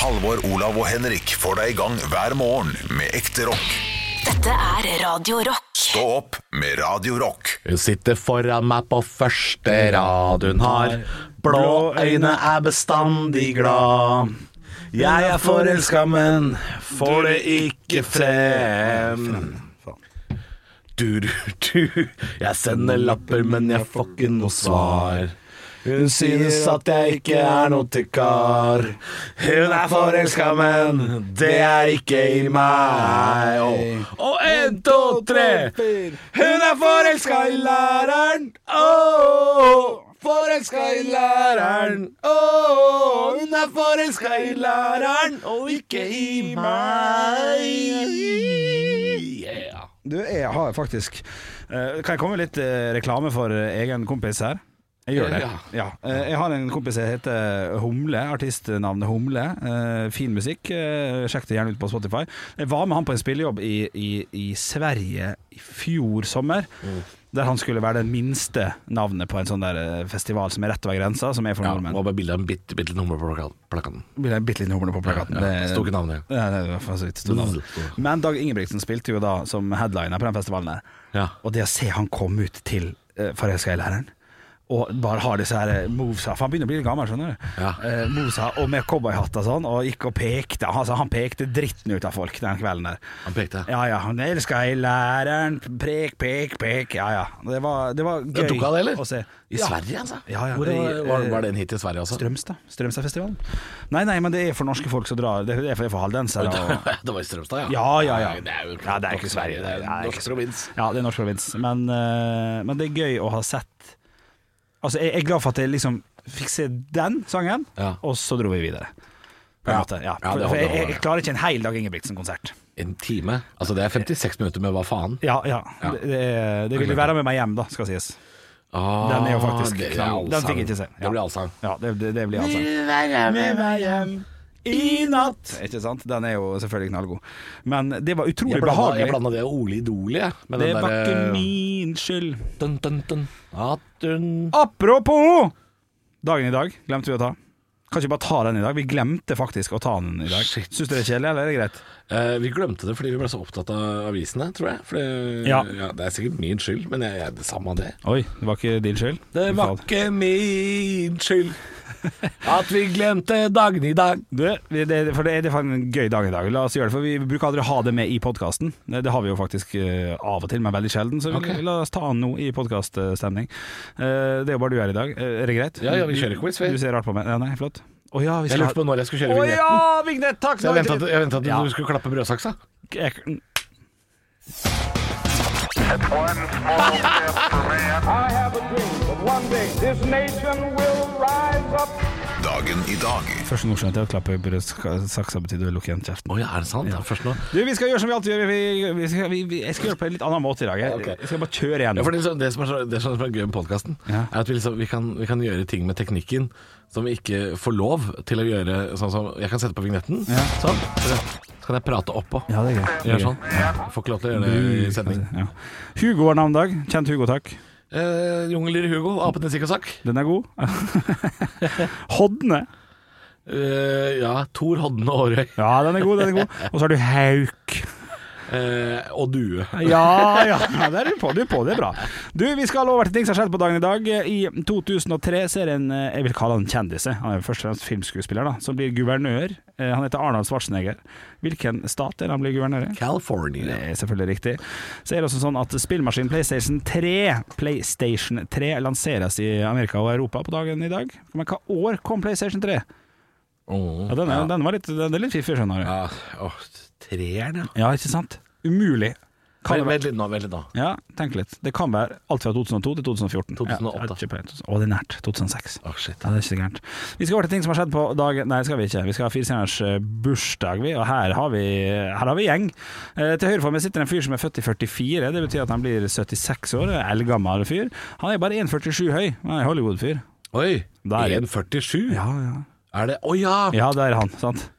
Halvor, Olav og Henrik får deg i gang hver morgen med ekte rock. Dette er Radio Rock. Stå opp med Radio Rock. Hun sitter foran meg på første rad, hun har blå øyne, er bestandig glad. Jeg er forelska, men får det ikke frem. Du, du, du, jeg sender lapper, men jeg får ikke noe svar. Hun synes at jeg ikke er noe til kar. Hun er forelska, men det er ikke i meg. Og, og en, to, tre. Hun er forelska i læreren. Oh, forelska i læreren. Oh, hun er forelska i læreren, og ikke i meg. Yeah. Du, jeg har faktisk eh, Kan jeg komme med litt eh, reklame for eh, egen kompis her? Jeg gjør det. Ja. Ja. Eh, jeg har en kompis som heter Humle, artistnavnet Humle. Eh, fin musikk. Eh, Sjekk det gjerne ut på Spotify. Jeg var med han på en spillejobb i, i, i Sverige i fjor sommer. Der han skulle være det minste navnet på en sånn der festival som er rett over grensa, som er for Ja, nordmenn. må bare bilde av en bitte, bitte liten nummer på plaka- plakaten. en det bitte litt humle på plakaten. Ja, Det- sto ikke navnet. Ja, det var for så vidt stort. Men Dag Ingebrigtsen spilte jo da som headliner på den festivalen. Ja. Og det å se han komme ut til uh, Forelska i læreren og bare har disse her movesa For han begynner å bli litt gammel, skjønner du. Ja. Eh, movesa, og med cowboyhatt og sånn, og gikk og pekte. Altså, han pekte dritten ut av folk den kvelden der. Han pekte. Ja ja, han elska i læreren, prek, pek, pek. Ja ja. Det var, det var gøy tok han det, eller? å se. I Ja. Sverige, altså? Ja, ja, Hvor var, var, eh, det en hit i Sverige også? Strømstad. Strømstadfestivalen. Nei, nei, men det er for norske folk som drar. Det er for, for haldensere. Og... det var i Strømstad, ja? Ja, ja, ja. Det er jo Ja, det er ikke Sverige, Det er norsk provins. Ja, det er norsk provins. Men, uh, men det er gøy å ha sett Altså, jeg er glad for at jeg liksom fikk se den sangen, Ja. og så dro vi videre. På en Ja. måte, ja. Ja, det For, for holder, jeg, jeg, holder. klarer ikke en hel Dag Ingebrigtsen-konsert. En time? Altså det er 56 minutter med hva faen? Ja, ja. Ja. Det, det, det ville være med meg hjem, da, skal sies. Ah, Den er jo faktisk det, knall. Den fikk jeg ikke se. Ja. Det blir allsang. Ja, det, det, det blir altså Med meg hjem i natt. Ikke sant? Den er jo selvfølgelig knallgod. Men det var utrolig Jeg blanda, behagelig. jeg blanda det Ole Idol, jeg. Med det den var der, ikke eh, min skyld. dun, dun, dun, Apropos dagen i dag, glemte vi å ta. Kan ikke bare ta den i dag? Vi glemte faktisk å ta den i dag. Shit. Syns du det er kjedelig, eller er det greit? Eh, Vi glemte det fordi vi ble så opptatt av avisene, tror jeg. Fordi, Ja. Det er sikkert min skyld, men jeg, jeg, det samme det. Oi, det var ikke din skyld? Det var ikke min skyld at vi glemte dagen i dag. Du, det, for det er en gøy dag i dag. La oss gjøre det, for vi bruker aldri å ha det med i podkasten. Det, har vi jo faktisk uh, av og til, men veldig sjelden. Så vi- Ok. la oss ta an nå i podkaststemning. det er jo bare du her i dag. Uh, er det greit? Ja, ja, vi kjører quiz, vi. Du ser rart på meg. Ja, nei, flott. Å ja, vi Jeg skal lurte på når jeg skulle kjøre Å vignetten. ja, vignett! Takk! Så jeg ventet at, jeg ventet at Ja. du skulle klappe brødsaksa. Jeg- One small step for man. I have a dream that one day this nation will rise up. Dagen i dag Første nå skjønte jeg at klappe brødsaksa betydde å lukke igjen kjeften. Oh, ja, er det sant? Ja. Først nå. Du, vi skal gjøre som vi alltid gjør. Vi, vi, skal, vi, vi, jeg skal gjøre det på en litt annen måte i dag. Jeg, okay. jeg skal bare kjøre igjen. Ja, for det, som- det, som er så, det som er gøy med podkasten, Ja. er at vi, liksom, vi, kan, vi kan gjøre ting med teknikken som vi ikke får lov til å gjøre. Sånn som Jeg kan sette på vignetten, sånn. Så kan jeg prate oppå. Ja, det er gøy. Gjør sånn. Ja. får ikke lov til å gjøre det i sending. Ja. Hugo har navnedag. Kjent Hugo, takk. Eh, Jungler Hugo, apene Sikkosak. Den er god. Hodne. Uh, ja, Tor Hodne Aarøy. Ja, den er god, den er god. Og så har du Hauk. Eh, og Due. Ja, ja, det er du på, du er på, det er bra. Du, Vi skal over til ting som har skjedd på dagen i dag. I 2003 ser en, eh, jeg vil kalle han kjendis, han er først og fremst filmskuespiller, da, som blir guvernør. Eh, Han heter Arnold Schwarzenegger. Hvilken stat er han blir guvernør i? California. Det er selvfølgelig riktig. Så er det også sånn at spillmaskinen PlayStation 3 PlayStation 3 lanseres i Amerika og Europa på dagen i dag. Men hva år kom PlayStation 3? Oh, Ja, den, er, den, var litt, den er litt fiffig, skjønner du. ja. oh, treeren, ja. Ja, ikke sant? Umulig. Vent, litt nå. Vent litt nå. Ja, tenk litt. Det kan være alt fra 2002 til 2014. 2008. Ja, Å, det er nært. 2006. Åh, shit. Ja, det er ikke så gærent. Vi skal over til ting som har skjedd på dag Nei, det skal vi ikke. Vi skal ha firestjerners eh, bursdag, vi. Og her har vi, her har vi gjeng. Eh, til høyre for meg sitter en fyr som er født i 44. Det betyr at han blir 76 år. Eldgammel fyr. Han er bare 1,47 høy. Han er Hollywood-fyr. Oi! Da er det- 1,47? Ja, ja. Er det Å ja! Ja, det er han, sant?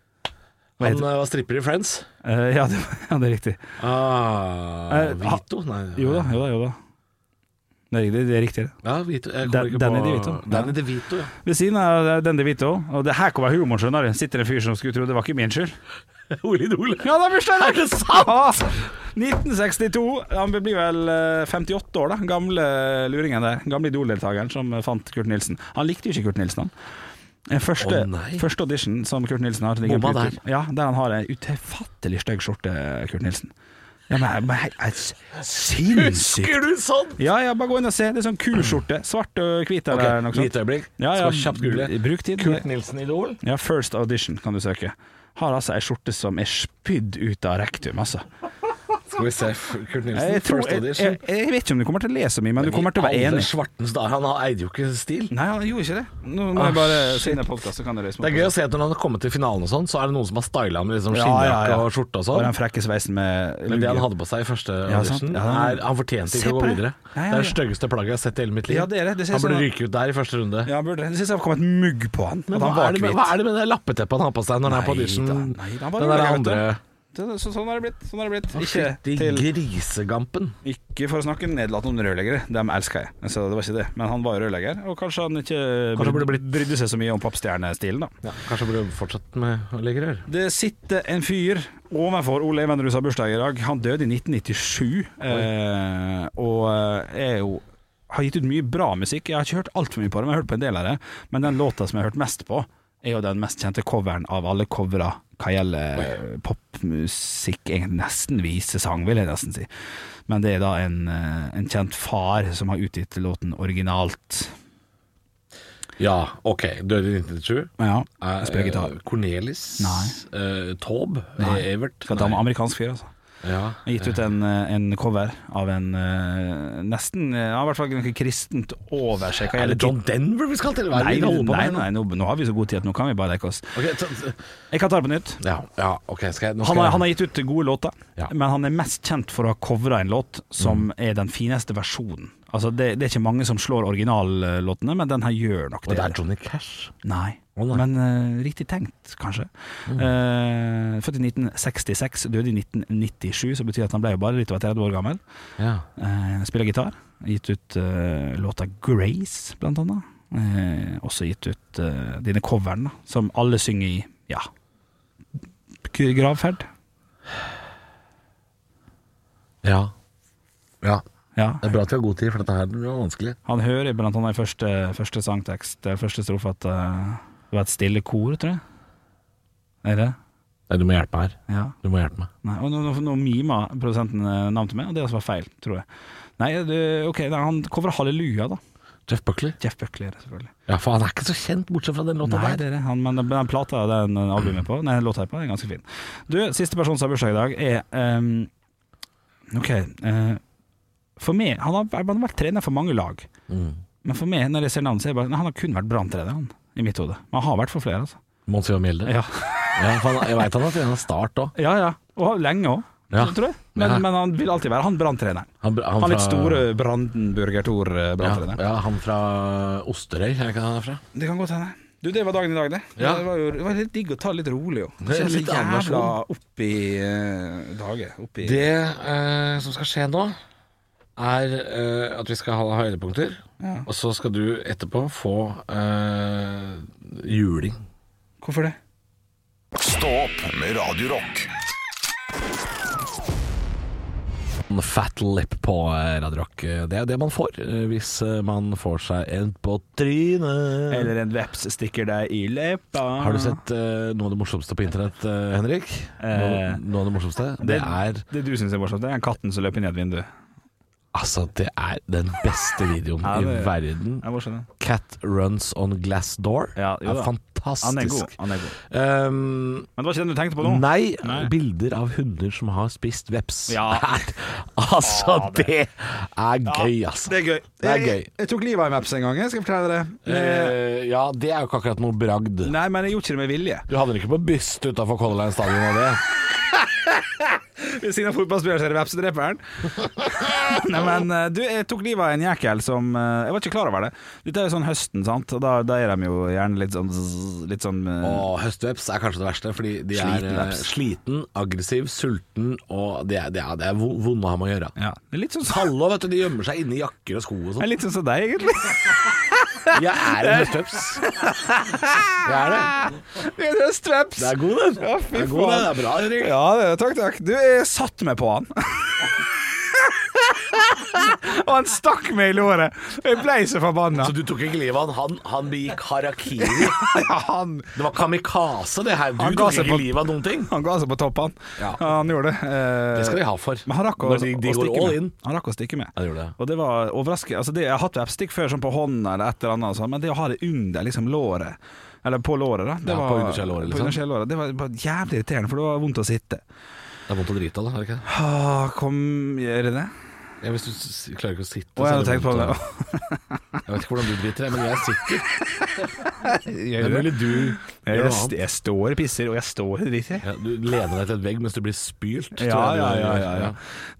Han heter eh, var stripper i Friends. Uh, ja, det, ja, det er riktig. Ah, Eh, Vito? Nei. Jo da, jo da. Jo da. Det er, det, er riktig. det. Ja, Vito. Den, Danny DeVito. Danny DeVito, ja. Ved siden av den DeVito, og det her kommer humoren, skjønner du, sitter en fyr som skulle tro det var ikke min skyld. Ole Idol. Ja, det er bursdag! Er det sant? Ja. 1962. Han blir vel eh, 58 år, da. Gamle luringen der. Gamle Idol-deltakeren som fant Kurt Nilsen. Han likte jo ikke Kurt Nilsen, han. Eh, Første, oh, første audition som Kurt Nilsen har. Bomma der. Ja, der han har en utilfattelig stygg skjorte, Kurt Nilsen. Ja, men, men jeg, jeg, Sinnssykt! Husker du sånn? Ja, ja, bare gå inn og se. Det er sånn kuskjorte. Svart og hvit eller noe sånt. Lite øyeblikk. Ja, ja, kjapt google. Bruk tid. Kurt Nilsen Idol. Ja, First Audition kan du søke. Har altså ei skjorte som er spydd ut av rektum, altså. Skal vi se. Kurt Nilsen, Jeg, tror, jeg, jeg, jeg vet ikke om du kommer til å lese mye, men du kommer til å være enig. svartens dag, Han eide jo ikke stil. Nei, han gjorde ikke det. Nå må jeg bare se podkast, så kan dere Det er gøy å se at når han har kommet til finalen og sånn, så er det noen som har styla han med liksom skinnjakke ja, ja. og skjorte og Og sånn. den frekke sveisen med Men det han hadde på seg i første Ja, audition, Ja, er, han fortjente ikke å gå videre. Ja, ja, Det er det styggeste plagget jeg har sett i hele mitt liv. Ja, det er det. Det han burde ryke ut der i første runde. Ja, burde det. Det ser jeg har kommet mugg på han. Men at han hva er, det med, er det lappeteppet han har på seg når han er på audition? Den der andre så, sånn har det blitt. Sånn har det blitt. Ikke, til, grisegampen. ikke for å snakke nedlatende om rørleggere, dem elsker jeg. Så det var ikke det. Men han var rørlegger, og kanskje han ikke Kanskje burde blitt- brydde seg så mye om pappstjernestilen, da. Ja, kanskje burde fortsatt med å legge rør. Det sitter en fyr overfor Ole Evenrud har bursdag i dag. Han døde i 1997, eh, og er jo har gitt ut mye bra musikk. Jeg har ikke hørt altfor mye på det, men jeg har hørt på en del av det. Men den låta som jeg har hørt mest på, er jo den mest kjente coveren av alle covera hva gjelder popmusikk. Egentlig nesten visesang, vil jeg nesten si. Men det er da en, eh, en kjent far som har utgitt låten originalt. Ja, ok. Døde i 1997. Ja, spiller gitar. eh, Cornelis. Nei. Uh, Taube. Evert. For at han amerikansk fyr, altså. Ja. Jeg har gitt ut en, eh, en cover av en eh, nesten eh, Ja, i hvert fall noe kristent over seg. Er det John Denver vi skal til? Nei, Nei, nei, nei nå, nå har vi så god tid at nå kan vi bare leke oss. Ok, ta- ta- Jeg kan ta det på nytt. ja, ja, okay, jeg, Han har, han har gitt ut gode låter, Ja. men han er mest kjent for å ha covra en låt som er den fineste versjonen. Altså det, det er ikke mange som slår originallåtene, men den her gjør nok det. Og det. er Johnny Cash. Nei, oh, men uh, riktig tenkt, kanskje. Eh, født i 1966, døde i 1997, så betyr at han ble jo bare litt over 30 år gammel. Ja. Uh, spiller gitar. Gitt ut låta 'Grace', blant annet. Også gitt ut dine coverne, som alle synger i ja gravferd. Ja. ja. Ja. Det er bra at vi har god tid, for dette her blir vanskelig. Han hører blant annet i første, første sangtekst, eller første strofe, at eh, det var et stille kor, tror jeg. Er det? Nei, du må hjelpe her. Ja. Du må hjelpe meg. Nei, og nå, nå, nå mima produsenten eh, navnet til meg, og det også var feil, tror jeg. Nei, det, ok, nei, han covrer Halleluja, da. Jeff Buckley. Jeff Buckley, er det selvfølgelig. Ja, for han er ikke så kjent, bortsett fra den låta Nei, der. det er det. Han, men den, den plata den albumet på, nei, låta på, er ganske fin. Du, siste person som har bursdag i dag, er um, Ok. eh, for meg Han har, han har vært trener for mange lag. Mm. Men for meg, når jeg ser navnet, så er det bare Han har kun vært branntrener, han. I mitt hode. Men han har vært for flere, altså. Mons Ivar Mjelde. Ja. Ja, han, jeg veit han har trent Start òg. ja. ja. Og lenge òg, Ja. Men, men han vil alltid være han branntreneren. Han, han, Han litt fra- store Brandenburger Tor eh, ja, ja, han fra Osterøy, er ikke han herfra? Det kan godt hende. Du, det var dagen i dag, det. Ja. Det, var jo, det var litt digg å ta litt rolig, jo. Det er litt jævla opp i uh, dager. Det eh, som skal skje nå, er uh, at vi skal ha høydepunkter. Ja. Og så skal du etterpå få uh, juling. Hvorfor det? Stå opp med Radio Rock. Fat lip på eh, Radio Rock. Det er det man får hvis man får seg en på trynet. Eller en veps stikker deg i leppa. Har du sett uh, noe av det morsomste på internett, Henrik? Noe, Eh, noe av det morsomste? Det, det- er Det du syns er morsomt, det er katten som løper ned et vindu. Altså, det er den beste videoen Ja, det- i verden. Det er. Cat runs on glass door. Ja, jo er fantastisk. Han er god. Han er god. Um, Men det var ikke den du tenkte på nå? Nei, Nei. bilder av hunder som har spist veps. Ja. altså, det er gøy, altså. Det er gøy. Det er gøy. Jeg, jeg tok livet av en veps en gang, jeg skal fortelle det. Uh, ja, det er jo ikke akkurat noe bragd. Nei, men jeg gjorde ikke det med vilje. Du hadde den ikke på byst utafor Color Line stadion av det? Ved siden av fotballspilleren så er det vepsedreperen. Nei, men eh, du, jeg tok livet av en jækel som eh, Jeg var ikke klar over det. Dette er jo sånn høsten, sant. Da, da er de jo gjerne litt sånn Litt sånn eh, Og høstveps er kanskje det verste, fordi de er Sliten veps. sliten, aggressiv, sulten, og det er, det er, det er vonde å ha med å gjøre. ja, det er litt sånn Hallo, vet du, de gjemmer seg inni jakker og sko og sånn. litt sånn som deg, egentlig. Jeg er en høstveps. Jeg er det. Du er en høstveps. Det er god, den. Ja, fy Det er god, faen. Det er bra, Henrik. Ja, det, takk, takk. Du, jeg satte meg på han. Og han stakk meg i låret. Jeg ble så forbanna. Så du tok ikke livet av han, han, han begikk harakiri. Ja, han, Det var kamikaze, det her. Du tok ikke på- livet av noen ting. han ga seg på toppen. Ja. Han gjorde det. Eh, Det skal de ha for. Men han rakk å, de, de å stikke med. in. Han rakk å stikke med. Ja, det. Og det var overraskende. Altså det, jeg har hatt webstick før, sånn på hånden eller et eller annet, sånn, men det å ha det under liksom låret Eller på låret, da. Det Ja, var, på på liksom. undersida. Det var jævlig irriterende, for det var vondt å sitte. Det er vondt å drite av er det ikke? Ah, kom, gjør det det? Ja, hvis du klarer ikke å sitte Å, jeg hadde tenkt på det. Jeg vet ikke hvordan du driter, deg, men jeg sitter. Gjør det? mulig du Jeg, noe jeg, står og pisser, og jeg står og driter. Ja, du lener deg til et vegg mens du blir spylt. Ja, ja, ja, ja, ja.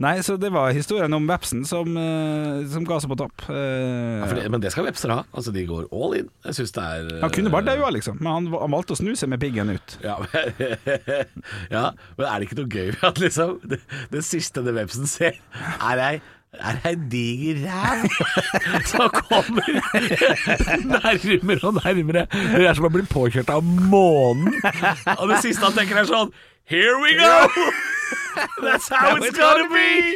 Nei, så det var historien om vepsen som, eh, som ga seg på topp. Eh, det, men det skal vepser ha. Altså, de går all in. Jeg syns det er han kunne bare daua, liksom, men han, han valgte å snu seg med piggen ut. Ja, ja, men er det ikke noe gøy ved at liksom det, det siste den vepsen ser, er ei er ei diger ræv som kommer nærmere og nærmere. Det er som å bli påkjørt av månen. Og det siste han tenker er sånn Here we go! That's how it's gonna be!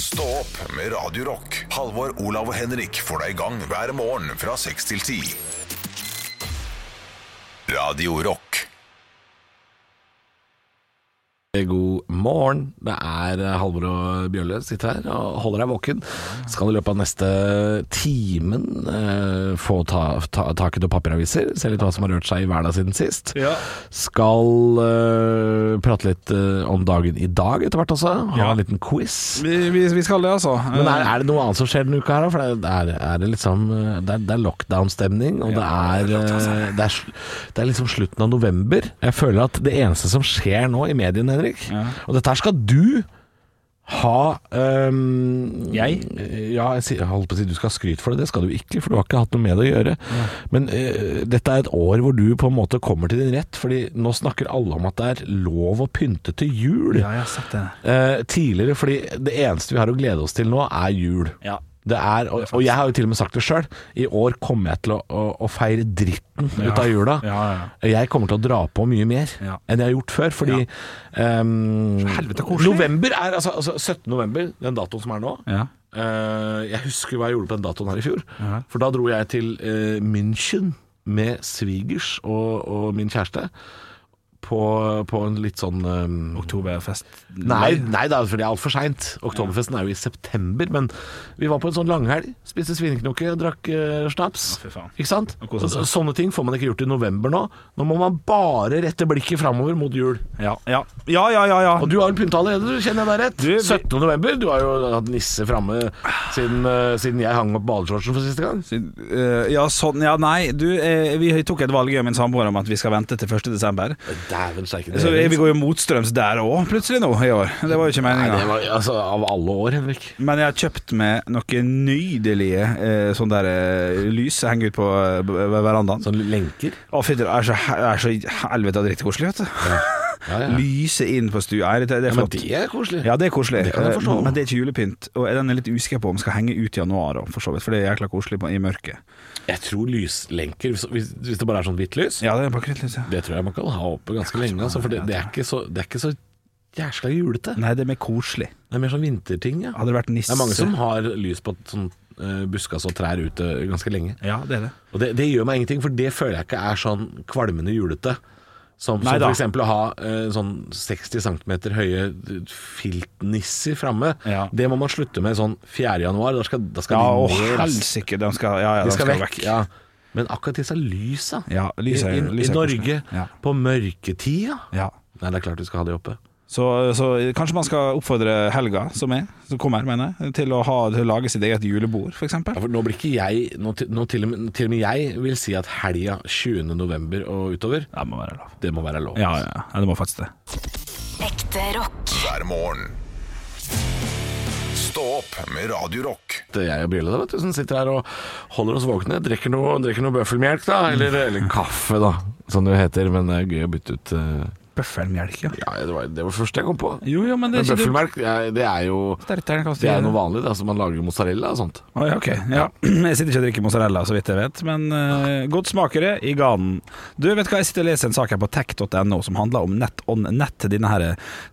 Stå opp med Radio Rock. Halvor, Olav og Henrik får deg i gang hver morgen fra 6 til 10. Radio Rock. God morgen. Det er eh, Halvor og Bjølle sitter her og holder deg våken. Skal i løpet av neste timen eh, få ta, ta, tak i noen papiraviser, se litt hva som har rørt seg i hverdagen siden sist. Ja. Skal eh, prate litt eh, om dagen i dag etter hvert også. Ha Ja. en liten quiz. Vi, vi, vi skal det, altså. Men er, er det noe annet som skjer denne uka her? For det er, er det liksom eh, Det er, er lockdown-stemning, og det, er, eh, det, er, det er liksom slutten av november. Jeg føler at det eneste som skjer nå i mediene, Henrik Ja. Og dette her skal du ha um, Jeg? Ja, jeg holdt på å si du skal ha skryt for det. Det skal du ikke, for du har ikke hatt noe med det å gjøre. Men uh, dette er et år hvor du på en måte kommer til din rett, Fordi nå snakker alle om at det er lov å pynte til jul. Ja, jeg har sett det. Uh, tidligere, fordi det eneste vi har å glede oss til nå, er jul. Ja. Det er, og, og jeg har jo til og med sagt det sjøl, i år kommer jeg til å, å, å feire dritten ut av jula. Ja, ja. Jeg kommer til å dra på mye mer Ja. enn jeg har gjort før, fordi ehm, Helvete, koselig. November er altså, altså 17. november, den datoen som er nå. Ja. Eh, jeg husker hva jeg gjorde på den datoen her i fjor. Ja. For da dro jeg til uh, München med svigers og, og min kjæreste. På, på en litt sånn um, Oktoberfest. Nei, nei da, for det er altfor seint. Oktoberfesten er jo i september. Men vi var på en sånn langhelg. Spiste svineknoke drakk uh, snaps. Å. Ikke sant? Så, sånne ting får man ikke gjort i november nå. Nå må man bare rette blikket framover mot jul. Ja, ja. Ja, ja, ja. ja. Og du har vel pynta allerede, du, kjenner jeg deg rett? Du, vi- 17. november. Du har jo hatt nisse framme siden, uh, siden jeg hang opp badeshortsen for siste gang. Eh, ja, sånn, ja, nei. Du, vi tok et valg, jeg og min samboer, om at vi skal vente til 1. desember. Dæven steike. Så vi går jo motstrøms der òg, plutselig nå i år. Det var jo ikke meninga. altså av alle år, Henrik. Men jeg har kjøpt meg noen nydelige eh, sånne der eh, lys som henger ut på eh, verandaen. Sånn lenker. Å, fy, det er så, he- er så helvete drittkoselig, vet du. Ja, ja. Lyse inn på stua. Nei, Det, det er Ja, men flott. det er koselig. Ja, det er koselig. Det kan jeg forstå. Eh, Men det er ikke julepynt. Og den er litt usikker på om skal henge ut i januar, også, for så vidt. For det er jækla koselig på, i mørket. Jeg tror lyslenker, hvis, hvis det bare er sånn hvitt lys Ja, det er bare krittlys, ja. Det tror jeg man kan ha oppe ganske lenge, altså, for det, det, er ikke så, det er ikke så jæskla julete. Nei, det er mer koselig. Det er mer sånn vinterting, ja. Hadde det vært Det er mange som har lys på sånn uh, buskas og trær ute ganske lenge. Ja, det er det. Og det, det gjør meg ingenting, for det føler jeg ikke er sånn kvalmende julete. Som, Nei som f.eks. å ha eh, sånn 60 cm høye filtnisser framme. Ja. Det må man slutte med sånn 4. januar. Da skal, da skal Ja, de ned. helsike, de skal, ja, ja, De skal, vekk. Ja. Men akkurat disse lysa Ja, er- i, i, lyset i Norge. På mørketida Ja. Nei, det er klart du skal ha de oppe. Så, så kanskje man skal oppfordre Helga, som er, som kommer, mener jeg, til å, ha, til å lage sitt eget julebord, f.eks. Ja, for nå blir ikke jeg Nå, nå til, og med, til og med jeg vil si at helga 20. november og utover, Det må være lov. det må være lov. Ja, ja, ja, det må faktisk det. Ekte rock. hver morgen. Stå opp med Radio Rock. Det er jeg og Brille vet du, som sitter her og holder oss våkne. Drikker noe, drikker noe bøffelmelk, da. Eller, eller kaffe, da, som det heter. Men det er gøy å bytte ut eh, Bøffelmelk, ja. Ja, det var det var det første jeg kom på. Jo, jo, men det Men er bøffelmelk, ja, det er jo Det er noe vanlig, da. Så man lager mozzarella og sånt. Å, ja, ok. Ja. Jeg sitter ikke og drikker mozzarella, så vidt jeg vet, men uh, godt smaker det i ganen. Du, vet hva, jeg sitter og leser en sak her på tech.no som handler om nett on nett, denne her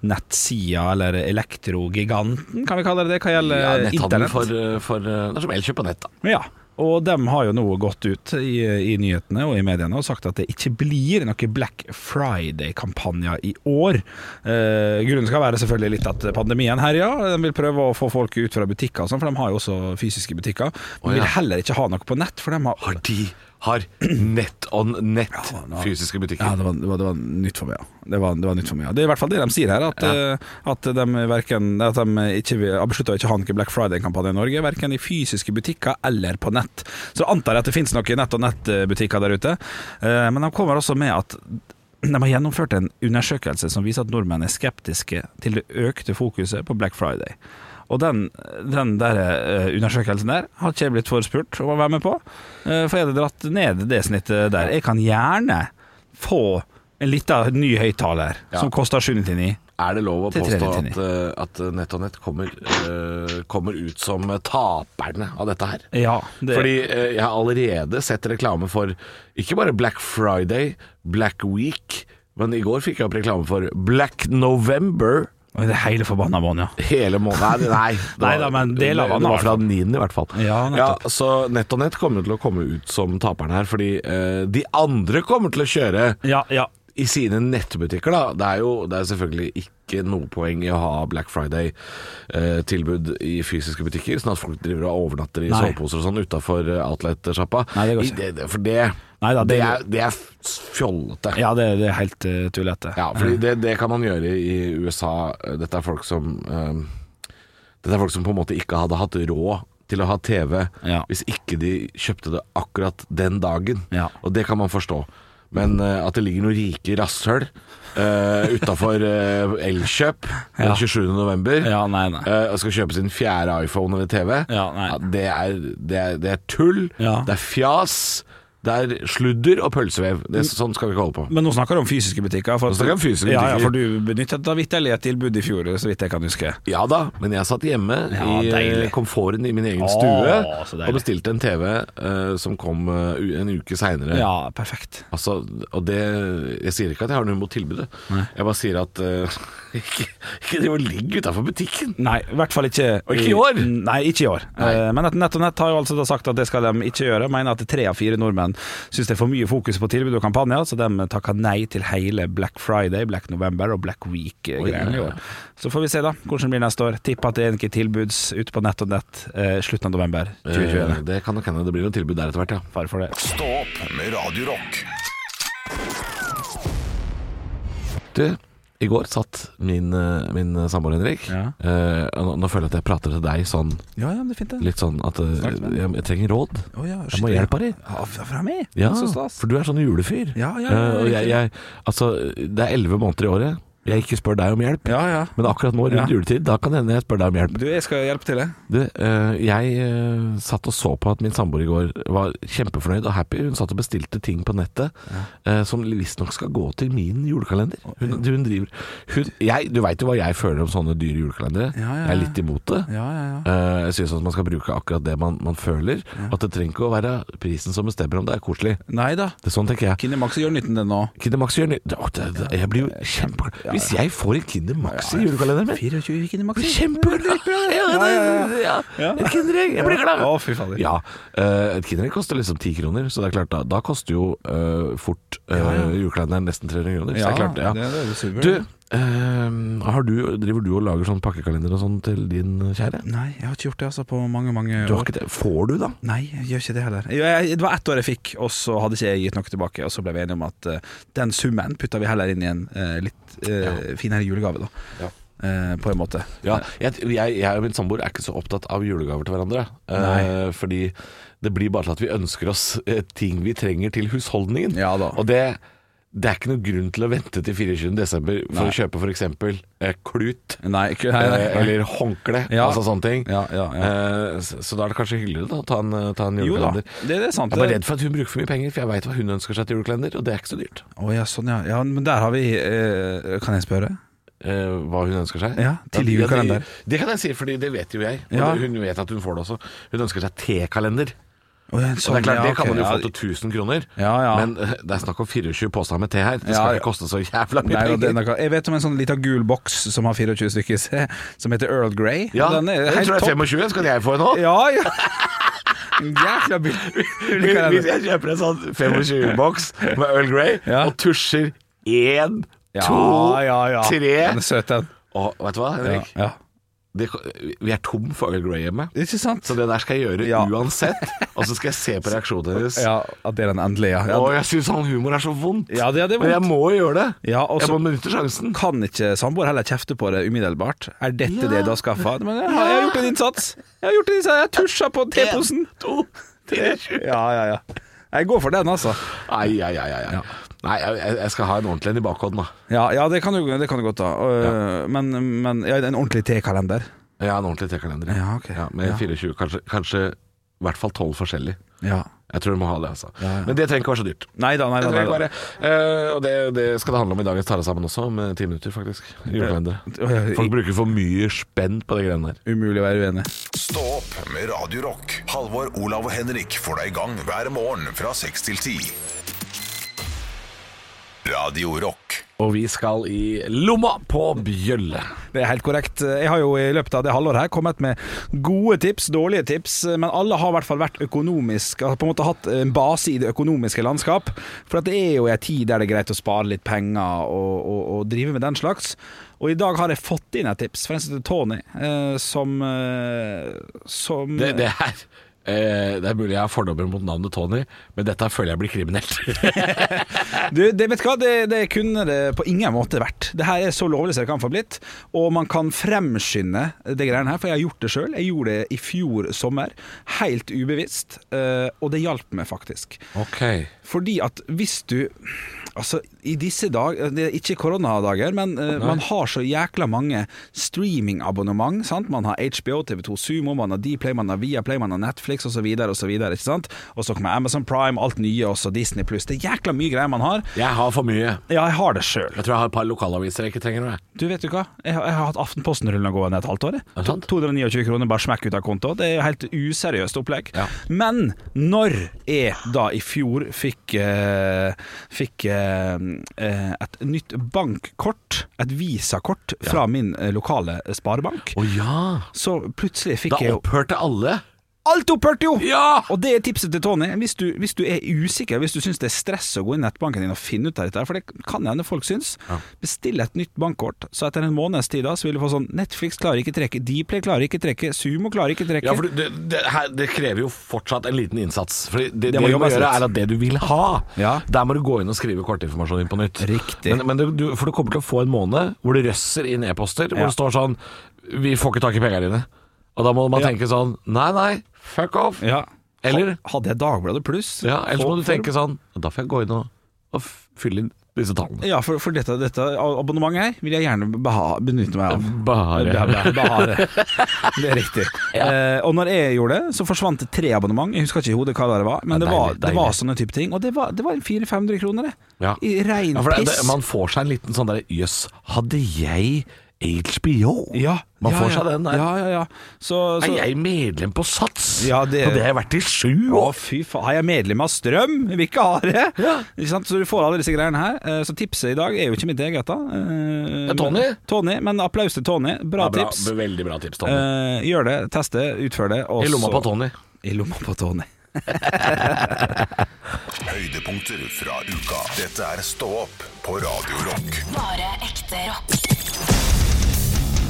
nettsida, eller elektrogiganten, kan vi kalle det det, hva gjelder Ja, Netthandel internett. for, eh, for eh, Det er som elkjøp på nett, da. Ja, og de har jo nå gått ut i, i nyhetene og i mediene og sagt at det ikke blir noen Black Friday-kampanjer i år. Eh, grunnen skal være selvfølgelig litt at pandemien herjer. De vil prøve å få folk ut fra butikker, og sånn, for de har jo også fysiske butikker. De vil heller ikke ha noe på nett, for de har Har de har nett on nett nå- fysiske butikker? Ja, det var, det, var, det var nytt for meg. Ja. Det, var, det var nytt for meg. Ja. Det er i hvert fall det de sier her, at, eh, at, de, verken, at de ikke beslutta å ikke ha noen Black Friday-kampanje i Norge, verken i fysiske butikker eller på nett. Så antar jeg at det finnes noen nett- og nettbutikker der ute, Eh, men de kommer også med at de har gjennomført en undersøkelse som viser at nordmenn er skeptiske til det økte fokuset på Black Friday. Og den, den der eh, undersøkelsen der har ikke jeg blitt forespurt om å være med på. eh, For jeg hadde dratt ned det snittet der. Jeg kan gjerne få en liten ny høyttaler Ja. som koster 799. Er det lov å påstå at, eh, at Nett og Nett kommer, uh, kommer ut som taperne av dette her? Ja, det, Fordi uh, jeg har allerede sett reklame for ikke bare Black Friday, Black Week, men i går fikk jeg opp reklame for Black November. Det er hele forbanna måneden, ja. Hele måneden Nei, nei, det Nei var- da, men deler av den det var fra 9. i hvert fall. Ja, ja, så Nett og Nett kommer til å komme ut som taperne her, fordi eh, de andre kommer til å kjøre Ja, ja. i sine nettbutikker, da. Det er jo det er selvfølgelig ikke noe poeng i å ha Black Friday-tilbud i fysiske butikker, sånn at folk driver og overnatter i soveposer og sånn utafor outlet-sjappa. Nei, det- det- For det, Nei da, det, det- er, det er fjollete. ja det, det er helt uh, tullete. Ja, fordi det, det kan man gjøre i USA. Dette er folk som eh, Dette er folk som på en måte ikke hadde hatt råd til å ha TV Ja. hvis ikke de kjøpte det akkurat den dagen. Ja. Og det kan man forstå. Men uh, at det ligger noen rike rasshøl uh, utafor Elkjøp den Ja. 27. november Ja, nei, nei. eh, og skal kjøpe sin fjerde iPhone eller TV, Ja, det, er, det, er, det er tull, Ja. det er fjas, det er sludder og pølsevev. Det, sånn skal vi ikke holde på. Men nå snakker du om fysiske butikker. For, Nå snakker jeg om fysiske Ja, ja, for du benyttet da vitterlig et tilbud i fjor, så vidt jeg kan huske. Ja da, men jeg satt hjemme Ja, i deilig. eh, komforten i min egen Åh, stue og bestilte en TV uh, som kom uh, en uke seinere. Ja, perfekt. Altså, og det Jeg sier ikke at jeg har noe imot tilbudet. Jeg bare sier at eh, ikke, ikke driv og ligg utafor butikken. Nei, i hvert fall ikke Og ikke i år? Nei, ikke i år. Nei. Eh, Men Nett og Nett har jo altså da sagt at det skal de ikke gjøre. Mener at tre av fire nordmenn syns det er for mye fokus på tilbud og kampanjer, så de takker nei til hele Black Friday, Black November og Black Week-greiene i år. Så får vi se da hvordan det blir neste år. Tipper at det er ikke tilbuds ute på Nett og Nett eh, slutten av november 2021. Eh, det kan nok hende det blir noe tilbud der etter hvert, ja. Fare for det. Stå opp med Radio Rock. Du, i går satt min, eh, min samboer Henrik Ja. uh, nå, føler jeg at jeg prater til deg sånn Ja, ja, det er fint det. litt sånn at eh, meg. jeg, jeg trenger råd. Oh, ja, Jeg må hjelpe deg. Ja, fra meg? Ja, for du er sånn julefyr. Ja, ja, ja, uh, og jeg, jeg, altså, det er elleve måneder i året jeg ikke spør deg om hjelp. Ja, ja. Men akkurat nå rundt Ja. juletid, da kan det hende jeg spør deg om hjelp. Du, jeg skal hjelpe til, jeg. Du, eh, jeg eh, satt og så på at min samboer i går var kjempefornøyd og happy. Hun satt og bestilte ting på nettet eh, som visstnok skal gå til min julekalender. Hun, hun driver hun, jeg, Du veit jo hva jeg føler om sånne dyre julekalendere. Ja, ja, Jeg er litt imot det. Ja, ja, ja. Eh, jeg syns man skal bruke akkurat det man, man føler. At det trenger ikke å være prisen som bestemmer om det er koselig. Nei da. Det er sånn tenker jeg. Kinemax gjør nytten den nå. Kinemax gjør ny- Å, det, det, Jeg blir jo kjempeglad. Hvis jeg får et Kinder Max i julekalenderen min 24 Kinemax. Kjempeglad! Ja, ja, Ja. Et Kinderegg, jeg blir glad! Å, fy fader. Ja, eh, Et Kinderegg koster liksom ti kroner, så det er klart da, da koster jo uh, fort uh, julekalenderen nesten 300 kroner. Så det er klart, ja. det- det er. Du, Har du, driver du og lager sånn pakkekalender og sånn til din kjære? Nei, jeg har ikke gjort det altså på mange, mange år. Får du, da? Nei, jeg gjør ikke det heller. Jeg, jeg, det var ett år jeg fikk, og så hadde ikke jeg gitt noe tilbake. Og så ble vi enige om at uh, den summen putta vi heller inn i en uh, litt ja. finere julegave, da. Ja. På en måte. Ja, jeg, jeg, og min samboer er ikke så opptatt av julegaver til hverandre. Fordi det blir bare til at vi ønsker oss ting vi trenger til husholdningen. Ja. Og det, det er ikke noen grunn til å vente til 24. desember for Nei. å kjøpe f.eks. Eh, klut. Nei, ikke, nei, eh. Eller håndkle, Ja. altså sånne ting. Ja, ja. Eh, så, så da er det kanskje hyggeligere da, å ta en, eh, ta en Jo julekalender. det, det er sant. Jeg er bare redd for at hun bruker for mye penger, for jeg veit hva hun ønsker seg til julekalender, og det er ikke så dyrt. Oh, ja, sånn ja. ja. Men der har vi eh, Kan jeg spørre? Eh, hva hun ønsker seg? Ja, til det- julekalender. Det, det kan jeg si, for det vet jo jeg. Og det- hun vet at hun får det også. Hun ønsker seg tekalender. Ja, Og det sånn, er klart, ja, det kan man jo få til 1000 kroner. Ja, ja. Men eh, det er snakk om 24 poser med te her. Det skal ja. ikke koste så jævla mye er penger. jeg vet om en sånn liten gul boks som har 24 stykker som heter Earl Grey. Ja, den jeg tror det er 25. Skal jeg få en nå? Ja, ja. Jækla billig. Hvis jeg kjøper en sånn 25-boks med Earl Grey Ja. og tusjer én, Ja, to, ja, ja. tre Den den. Og vet du hva, Ja, Henrik? ja. Det, vi er tom for Earl Grey hjemme. Så det der skal jeg gjøre Ja. uansett. Og så skal jeg se på reaksjonen hennes. Ja, at det er den endelige, ja. Ja. jeg syns han humor er så vondt. Ja, det det Men jeg må jo gjøre det. Ja, jeg må benytte sjansen. Kan ikke samboer heller kjefte på det umiddelbart? Er dette det du har skaffa? Men jeg har, gjort en innsats. Jeg har gjort en innsats. Jeg tusja på teposen. To, tre, sju. Ja, ja, ja. Jeg går for den, altså. Ai, ai, ai. ai. Ja. Nei, jeg, jeg skal ha en ordentlig en i bakhånden, da. Ja, ja det, kan du, det kan du godt ha. Øh, Men, men ja, en ordentlig T-kalender Ja, en ordentlig tekalender. Ja, ok. med Ja. 24, kanskje, kanskje i hvert fall 12 forskjellige. Ja. Jeg tror du må ha det, altså. Ja, ja. Men det trenger ikke være så dyrt. Nei da, nei Det da. trenger Nei, ikke være. Eh, og det, det skal det handle om i dagens Tare sammen også, om eh, ti minutter, faktisk. Julekalender. Folk bruker for mye spenn på de greiene der. Umulig å være uenig. Stå opp med Radio Rock. Halvor, Olav og Henrik får deg i gang hver morgen fra 6 til 10. Radio Rock. Og vi skal i lomma på bjølle. Det er helt korrekt. Jeg har jo i løpet av det halvåret her kommet med gode tips, dårlige tips, men alle har i hvert fall vært økonomisk, altså på en måte hatt en base i det økonomiske landskap. For at det er jo en tid der det er greit å spare litt penger og, og, og drive med den slags. Og i dag har jeg fått inn et tips fra en som heter Tony, eh, som, eh, som Det, det er eh, det er mulig jeg har fordommer mot navnet Tony, men dette føler jeg blir kriminelt. Du, det, vet du hva? Det, det kunne det på ingen måte vært. Det her er så lovlig som det kan få blitt. Og man kan fremskynde det greiene her, for jeg har gjort det sjøl. Jeg gjorde det i fjor sommer, helt ubevisst, eh, og det hjalp meg faktisk. Okay. Fordi at hvis du Altså, i disse dager Det er ikke koronadager, men uh, man har så jækla mange streamingabonnement. sant? Man har HBO, TV2 Sumo, man har Dplay, man har Viaplay, man har Netflix osv. Og så kommer Amazon Prime, alt nye, også Disney pluss. Det er jækla mye greier man har. Jeg har for mye. Ja, jeg har det sjøl. Jeg tror jeg har et par lokalaviser jeg ikke trenger noe jeg. Du vet du hva? Jeg har, jeg har hatt Aftenposten rullende gående et halvt år. jeg. Er det sant? 229 kroner bare smekk ut av konto. Det er jo helt useriøst opplegg. Ja. Men når jeg da i fjor fikk, uh, fikk eh, eh, et nytt bankkort, et visakort, fra min eh, lokale sparebank, Å ja! så plutselig fikk Da jeg Da opphørte alle. Alt opphørte jo! Ja! Og det er tipset til Tony. Hvis du, hvis du er usikker, hvis du syns det er stress å gå inn i nettbanken din og finne ut av dette, for det kan hende folk syns, bestill et nytt bankkort. Så etter en måneds tid da, så vil du få sånn Netflix klarer ikke trekke, Dplay klarer ikke trekke, Sumo klarer ikke trekke. Ja, for det, det, her, det krever jo fortsatt en liten innsats. For det, det, må du må gjøre, er at det du vil ha, Ja. der må du gå inn og skrive kortinformasjon inn på nytt. Riktig. Men, men det, du, for du kommer til å få en måned hvor det røsser inn e-poster, hvor Ja. det står sånn Vi får ikke tak i pengene dine. Og da må man Ja. tenke sånn Nei, nei, fuck off. ja. Eller- Hadde jeg Dagbladet pluss? Ja, Ellers må du tenke sånn Da får jeg gå inn og, og fylle inn disse tallene. Ja, for, for dette, dette abonnementet her vil jeg gjerne beha, benytte meg av. Bare Behare. Bare. Det er riktig. Eh, og når jeg gjorde det, så forsvant det tre abonnement. Jeg husker ikke i hodet hva det var, men Ja, det, var, det var sånne type ting. Og det var, det var 400-500 kroner, det. Ja. I rein Ja, piss. man får seg en liten sånn der Jøss, hadde jeg HBO? ja, Man ja, får ja. seg den der. Ja, ja, ja. Så, så Er jeg medlem på Sats? Ja, det- Og det har jeg vært i sju Å, fy faen. Har jeg medlem av Strøm? Vil ikke ha det! Ja. Ikke sant? Så du får alle disse greiene her. Eh, Så tipset i dag er jo ikke mitt eget, da. Eh, Det er Tony. men- Tony, Men applaus til Tony. Bra, Ja, bra, tips. Veldig bra tips, Tony. Eh, gjør det, test det, utfør det. I lomma på Tony. I lomma på Tony. Høydepunkter fra uka. Dette er Stå opp på Radio Rock. Bare ekte rock.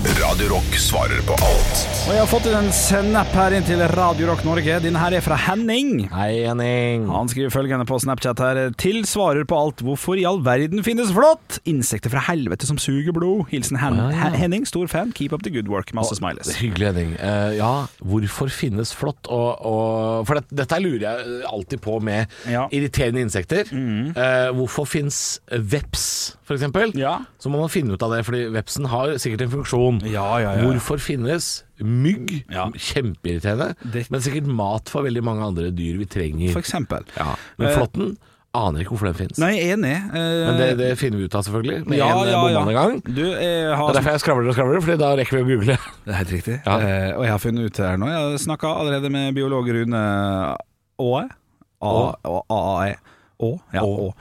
Radio Rock svarer på alt Og jeg har fått inn en snap her inn til Radio Rock Norge. Denne her er fra Henning. Hei, Henning. Han skriver følgende på Snapchat her. Til svarer på alt hvorfor i all verden finnes flått? Insekter fra helvete som suger blod. Hilsen Hen Ja, ja. Henning. Stor fan. Keep up the good work. Masse smileys. Hyggelig, Henning. Uh, ja, hvorfor finnes flått? Og, og, for det, dette lurer jeg alltid på med Ja. Mm. irriterende insekter. Eh, hvorfor fins veps, eksempel? Ja. Så må man finne ut av det, fordi vepsen har sikkert en funksjon. Ja, ja, ja. Hvorfor finnes mygg? Ja. Kjempeirriterende. Det- Men sikkert mat for veldig mange andre dyr vi trenger. For eksempel. ja. Men Eh, flåtten aner ikke hvorfor den finnes. Nei, enig. Eh, Men det, det finner vi ut av, selvfølgelig. Med ja, en ja, ja. gang. Du, har... Det er derfor jeg skravler og skravler, Fordi da rekker vi å google. Det er helt riktig. Ja. Eh, og jeg har funnet ut her nå Jeg har snakka allerede med biolog Rune Aae. A-A-E. Å. Ja, Å.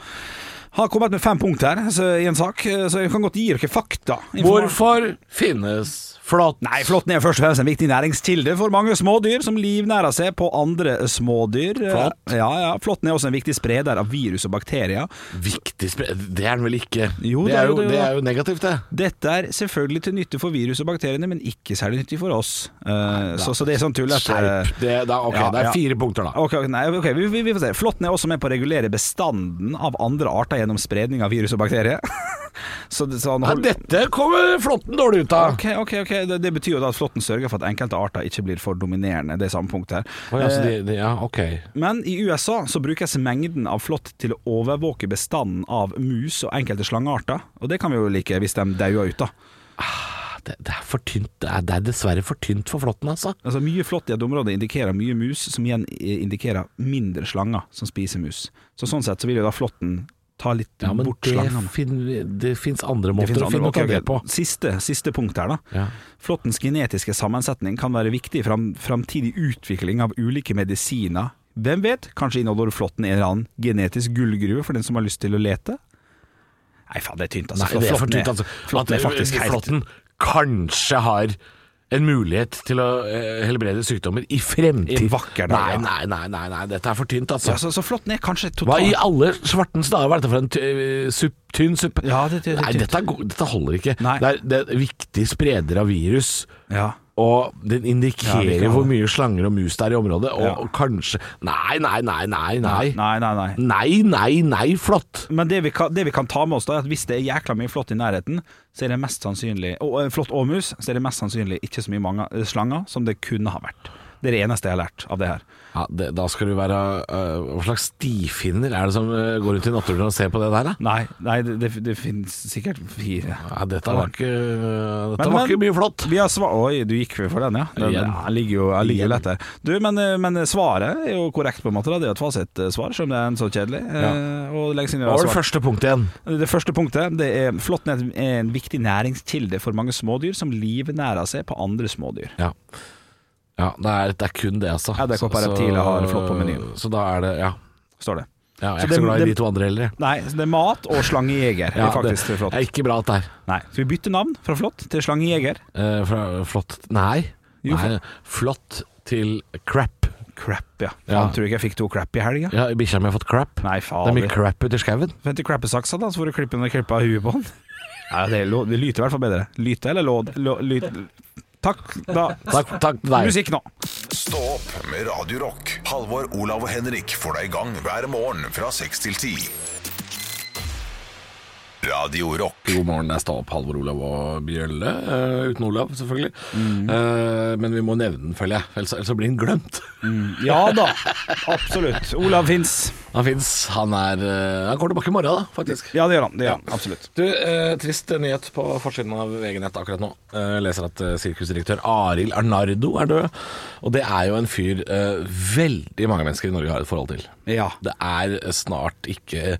Har kommet med fem punkt her så, i en sak, så jeg kan godt gi dere fakta. Hvorfor finnes flått? Nei, Flåtten er først og fremst en viktig næringskilde for mange smådyr som livnærer seg på andre smådyr. Flott. Ja, ja. Flåtten er også en viktig spreder av virus og bakterier. Viktig spreder? Det er den vel ikke? Jo, det, det er jo det, det er jo negativt, det. Dette er selvfølgelig til nytte for virus og bakteriene, men ikke særlig nyttig for oss. Eh, så, så det er sånn tullete Skjerp. Det, da, okay, Ja, det er fire punkter, da. Ok, nei, okay, vi, vi, vi får se. Flåtten er også med på å regulere bestanden av andre arter gjennom spredning av virus og bakterier. så, så han Ja, dette kommer flåtten dårlig ut av. Okay, okay, ok det, det betyr jo da at flåtten sørger for at enkelte arter ikke blir for dominerende. Det er samme punkt her. Oh, ja, Eh, de, de, ja, ok. Men i USA så brukes mengden av flått til å overvåke bestanden av mus og enkelte slangearter. Og det kan vi jo like hvis de dauer ut, da. Det, det er for tynt. Det er, det er dessverre for tynt for flåtten, altså. Altså Mye flått i et område indikerer mye mus, som igjen indikerer mindre slanger som spiser mus. Så Sånn sett så vil jo da flåtten ta litt Ja, bort det, slangene. det fins andre Det måter å finne ut av det på. Siste, siste punkt her, da. Ja. Flåttens genetiske sammensetning kan være viktig i fram, framtidig utvikling av ulike medisiner. Hvem vet, kanskje inneholder flåtten en eller annen genetisk gullgruve for den som har lyst til å lete? Nei, faen, det er tynt, altså. Nei, det er for tynt, altså. Flåtten er faktisk helt flåtten kanskje har en mulighet til å eh, helbrede sykdommer i fremtid. I vakker dag, nei, nei, nei, nei, nei, dette er for tynt, altså. ja, så, så flott ned, kanskje Hva i alle svartens dager var dette for en ty- eh, supp, tynn suppe? Ja, det- det- det- Nei, dette, er dette holder ikke. Nei. Det, er, det er viktig spreder av virus. Ja. Og den indikerer ja, hvor mye slanger og mus det er i området. Og, Ja. og kanskje Nei, nei, nei, nei. Nei, Nei, nei, nei. nei, nei, nei flott. Men det vi, kan, det vi kan ta med oss, da er at hvis det er jækla mye flått i nærheten, så er det mest sannsynlig og, eh, Flått og mus, så er det mest sannsynlig ikke så mye mange, slanger som det kunne ha vært. Det er det eneste jeg har lært av det her. Ja, det, da skal du være uh, Hva slags stifinner er det som uh, går rundt i naturen og ser på det der, da? Nei, nei det, det, det finnes sikkert fire. Ja, dette var ikke, dette Men- var ikke mye flott. Vi har svar Oi, du gikk for den, ja? Den, ja, jeg ligger jo, jeg ligger jo lett der. Du, men, men svaret er jo korrekt, på en måte. Da. Det er jo et fasitsvar, selv om det er en så kjedelig. Lenge Hva var det første punktet igjen? Det første punktet det er Flåtten en- er en viktig næringskilde for mange smådyr som livnærer seg på andre smådyr. Ja, ja det, er, det er kun det, altså. Ja, det er Så- Reptiler har flott på menyen. Så da er det Ja. Står det. ja jeg Så er ikke det- så glad i de to andre heller. Nei, så det er mat og slangejeger. Ja, det er ikke bra, alt der. Nei, Skal vi bytte navn fra flott til slangejeger. Eh, fra flott Nei. Jo, Nei. Flott til crap. Crap, ja. Ja. Faen, tror ikke jeg fikk to crap i helga? Ja, Bikkja mi har fått crap. Nei, Det er mye crap ute i skauen. Vent til crappesaksa, da, så får du klippe den og klippe av huet på den. Ja, det, er det lyter i hvert fall bedre. Lyte eller låd? Lå, lyt. Takk, da. Takk, takk til deg. Musikk nå. Stå opp med Radiorock. Halvor, Olav og Henrik får deg i gang hver morgen fra seks til 10. Radio Rock. God morgen, jeg er opp Halvor Olav og Bjølle. Uh, uten Olav, selvfølgelig. Eh, men vi må nevne den, føler jeg. Ellers, ellers blir den glemt. Ja da, absolutt. Olav fins. Han fins. Han er uh, Han kommer tilbake i morgen, da, faktisk. Ja, det gjør han. Det gjør han. Absolutt. Du, Trist nyhet på forsiden av VG Nett akkurat nå. Jeg leser at sirkusdirektør Arild Arnardo er død. Og det er jo en fyr veldig mange mennesker i Norge har et forhold til. Ja. Det er snart ikke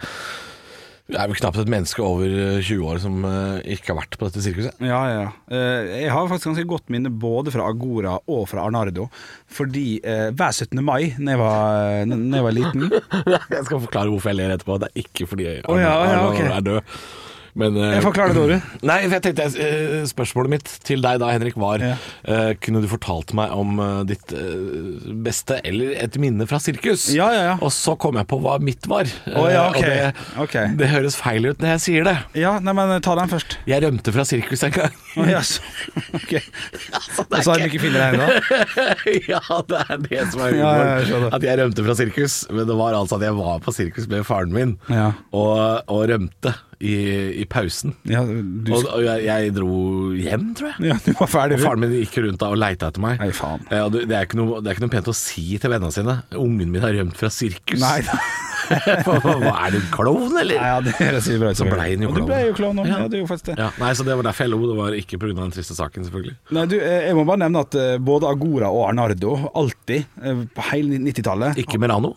Det er vel knapt et menneske over eh, 20 år som eh, ikke har vært på dette sirkuset. Ja, ja. Eh, Jeg har faktisk ganske godt minne både fra Agora og fra Arnardo. Fordi eh, hver 17. mai, da jeg jeg var liten Jeg skal forklare hvorfor jeg ler etterpå. Det er ikke fordi Å ja, ja, okay. er død. Men, uh, Jeg forklarer det, Tore. Nei, for jeg tenkte uh, Spørsmålet mitt til deg da, Henrik, var Ja. uh, Kunne du fortalt meg om eh, ditt eh, beste eller et minne fra sirkus? Ja, ja, ja. Og så kom jeg på hva mitt var. Oh, ja, okay. ok. Og det, okay. det høres feil ut når jeg sier det. Ja, nei, men ta den først. Jeg rømte fra sirkus en gang. Oh, yes. så, ok. Altså, Og så har du ikke funnet deg ennå? ja, det er det som er ja, at jeg rømte fra sirkus. Men det var altså at jeg var på sirkus med faren min Ja. og, og rømte i, i pausen. Ja, du, Og, og jeg, jeg dro hjem, tror jeg. ja, du var ferdig. Og faren min gikk rundt da og leita etter meg. Nei, faen. Ja, det, det, er ikke noe, det er ikke noe pent å si til vennene sine. Ungen min har rømt fra sirkus. Nei, da. Hva er du, klovn, eller? Ja, det høres bra ut. Så blei han jo klovn. Du ble jo klovn. Ja. Ja, det jo faktisk det. Ja, nei, så Det var derfor jeg lo. Det var ikke pga. den triste saken, selvfølgelig. Nei, du, eh, jeg må bare nevne at eh, både Agora og Arnardo alltid, eh, på hele 90-tallet Ikke Merano.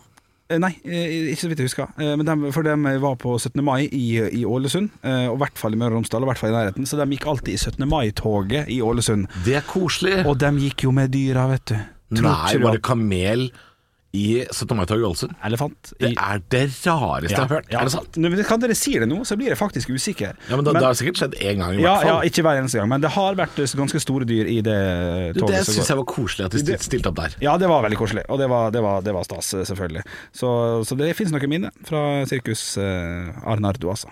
Eh, Nei, eh, ikke så vidt jeg husker. Eh, Men de, for de var på 17. mai i, i Ålesund, og i hvert fall i Møre og Romsdal, og i hvert fall i nærheten. Så de gikk alltid i 17. mai-toget i Ålesund. Det er koselig. Og de gikk jo med dyra, vet du. Tror Nei, var det kamel i 17. mai-toget i Ålesund? Elefant. Det i- er det rareste jeg har hørt. Ja. Er det sant? Men Kan dere si det nå, så blir jeg faktisk usikker. Ja, men, da, Det har sikkert skjedd én gang, i ja, hvert ja, fall. ikke hver eneste gang, men det har vært eh, ganske store dyr i det Du, toget. det syns jeg var koselig at de stilte, stilt opp der. Ja, det var veldig koselig, og det var, det var, det var stas, eh, selvfølgelig. Så, så det finnes noen minner fra sirkus eh, Arnardo, altså.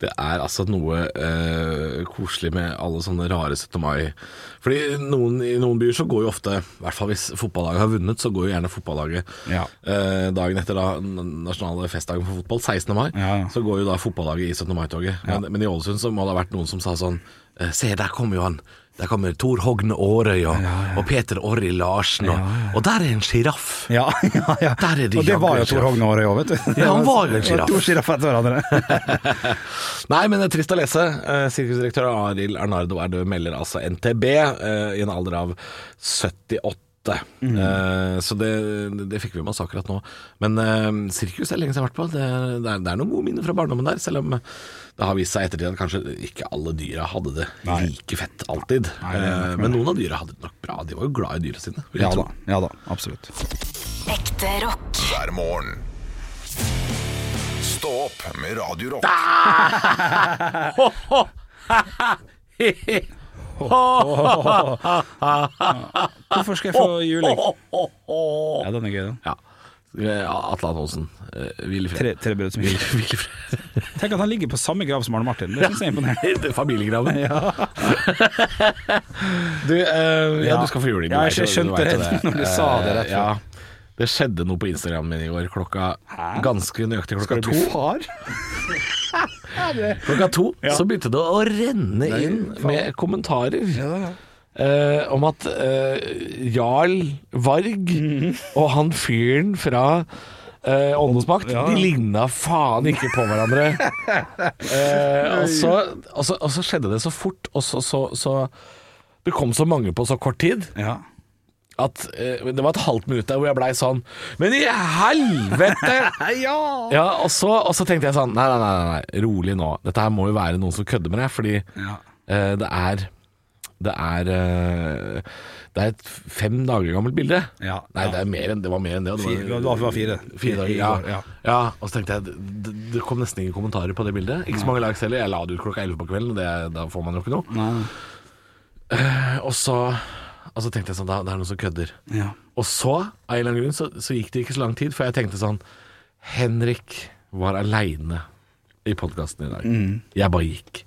Det er altså noe eh, koselig med alle sånne rare 17. mai. Fordi noen, i noen byer så går jo ofte, i hvert fall hvis fotballaget har vunnet, så går jo gjerne fotballaget Ja. eh, dagen etter da nasjonale festdagen for fotball, 16. mai, Ja. så går jo da fotballaget i 17. mai-toget. Men, men i Ålesund så må det ha vært noen som sa sånn eh, Se, der kommer jo han. Der kommer Tor Hogne Aarøy og, og Peter Orri Larsen, og, og der er en sjiraff. Ja, ja, ja. Der er de og det var jo Tor. Hogne Aarøy òg, vet du. Ja, han var jo en sjiraff. To sjiraffer etter hverandre. Nei, men det er trist å lese. Eh, Sirkusdirektør Arild Arnardo er død, melder altså NTB, eh, i en alder av 78. Mm. Uh, så det, det fikk vi med oss akkurat nå. Men uh, sirkus er lenge siden jeg har vært på. Det, det, er, det er noen gode minner fra barndommen der, selv om det har vist seg i ettertid at kanskje ikke alle dyra hadde det like fett alltid. Eh, men noen av dyra hadde det nok bra. De var jo glad i dyra sine. vil jeg Ja tro. da, ja da, absolutt. Ekte rock. hver morgen. Stå opp med Radiorock. Hvorfor skal jeg få juling? Ja, den er gøy, den. Ja. Eh, Atle Antonsen. eh, Tre, ikke Tenk at han ligger på samme grav som Arne Martin. Det syns jeg er imponerende. Familiegraven. Du, uh, ja, Ja. du skal få juling. Ja, du jeg jo- skjønte det, det når du sa det rett Ja, det skjedde noe på Instagram min i går klokka ganske nøyaktig klokka to. far? Klokka to så begynte det å renne inn med kommentarer. Eh, om at eh, Jarl Varg og han fyren fra uh, Åndenes makt, de ligna faen ikke på hverandre. Eh, og, så, og, så, og så skjedde det så fort, og så, så, så Det kom så mange på så kort tid Ja. at eh, det var et halvt minutt der hvor jeg blei sånn Men i helvete! ja! Ja, og så, og så tenkte jeg sånn Nei, nei, nei, nei, nei, rolig nå. Dette her må jo være noen som kødder med deg, fordi Ja. eh, det er Det er eh, Det er et fem dager gammelt bilde. Ja, Nei, ja. det, er mer enn, det var mer enn det. det var, det var fire. Fire dager, ja. ja. ja. Og så tenkte jeg det, det, kom nesten ingen kommentarer på det bildet. Ikke så mange likes heller. Jeg la det ut klokka 11 på kvelden, og det, da får man jo ikke noe. Nei. Eh, og så Og så tenkte jeg sånn Det det er noen som kødder. Ja. Og så, av en eller annen grunn, så, så gikk det ikke så lang tid før jeg tenkte sånn Henrik var aleine i podkasten i dag. Mm. Jeg bare gikk.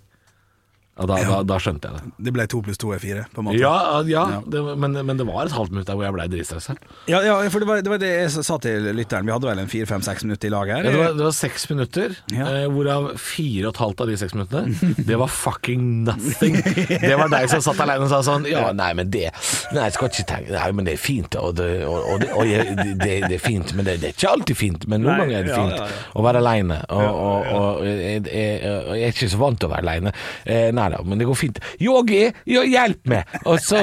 Og da, da, da skjønte jeg det. Det ble to pluss to er fire, på en måte. Ja, ja, Ja. Det, men, men det var et halvt minutt der hvor jeg ble dritstressa. Ja, ja, for det var, det var det jeg sa til lytteren. Vi hadde vel en fire-fem-seks minutter i lag her. Ja, det, var, det var seks minutter, Ja. eh, hvorav fire og et halvt av de seks minuttene Det var fucking nothing. Det var deg som satt alene og sa sånn Ja, nei, men det Nei, jeg skal ikke tenke Nei, men det er fint, og det, og, og det, og jeg, er fint, men det, er ikke alltid fint. Men noen ganger er det fint ja, ja. å være aleine. Og jeg, jeg, jeg er ikke så vant til å være aleine. Eh, nei, er da, men det går fint. Yogi, hjelp meg! Og så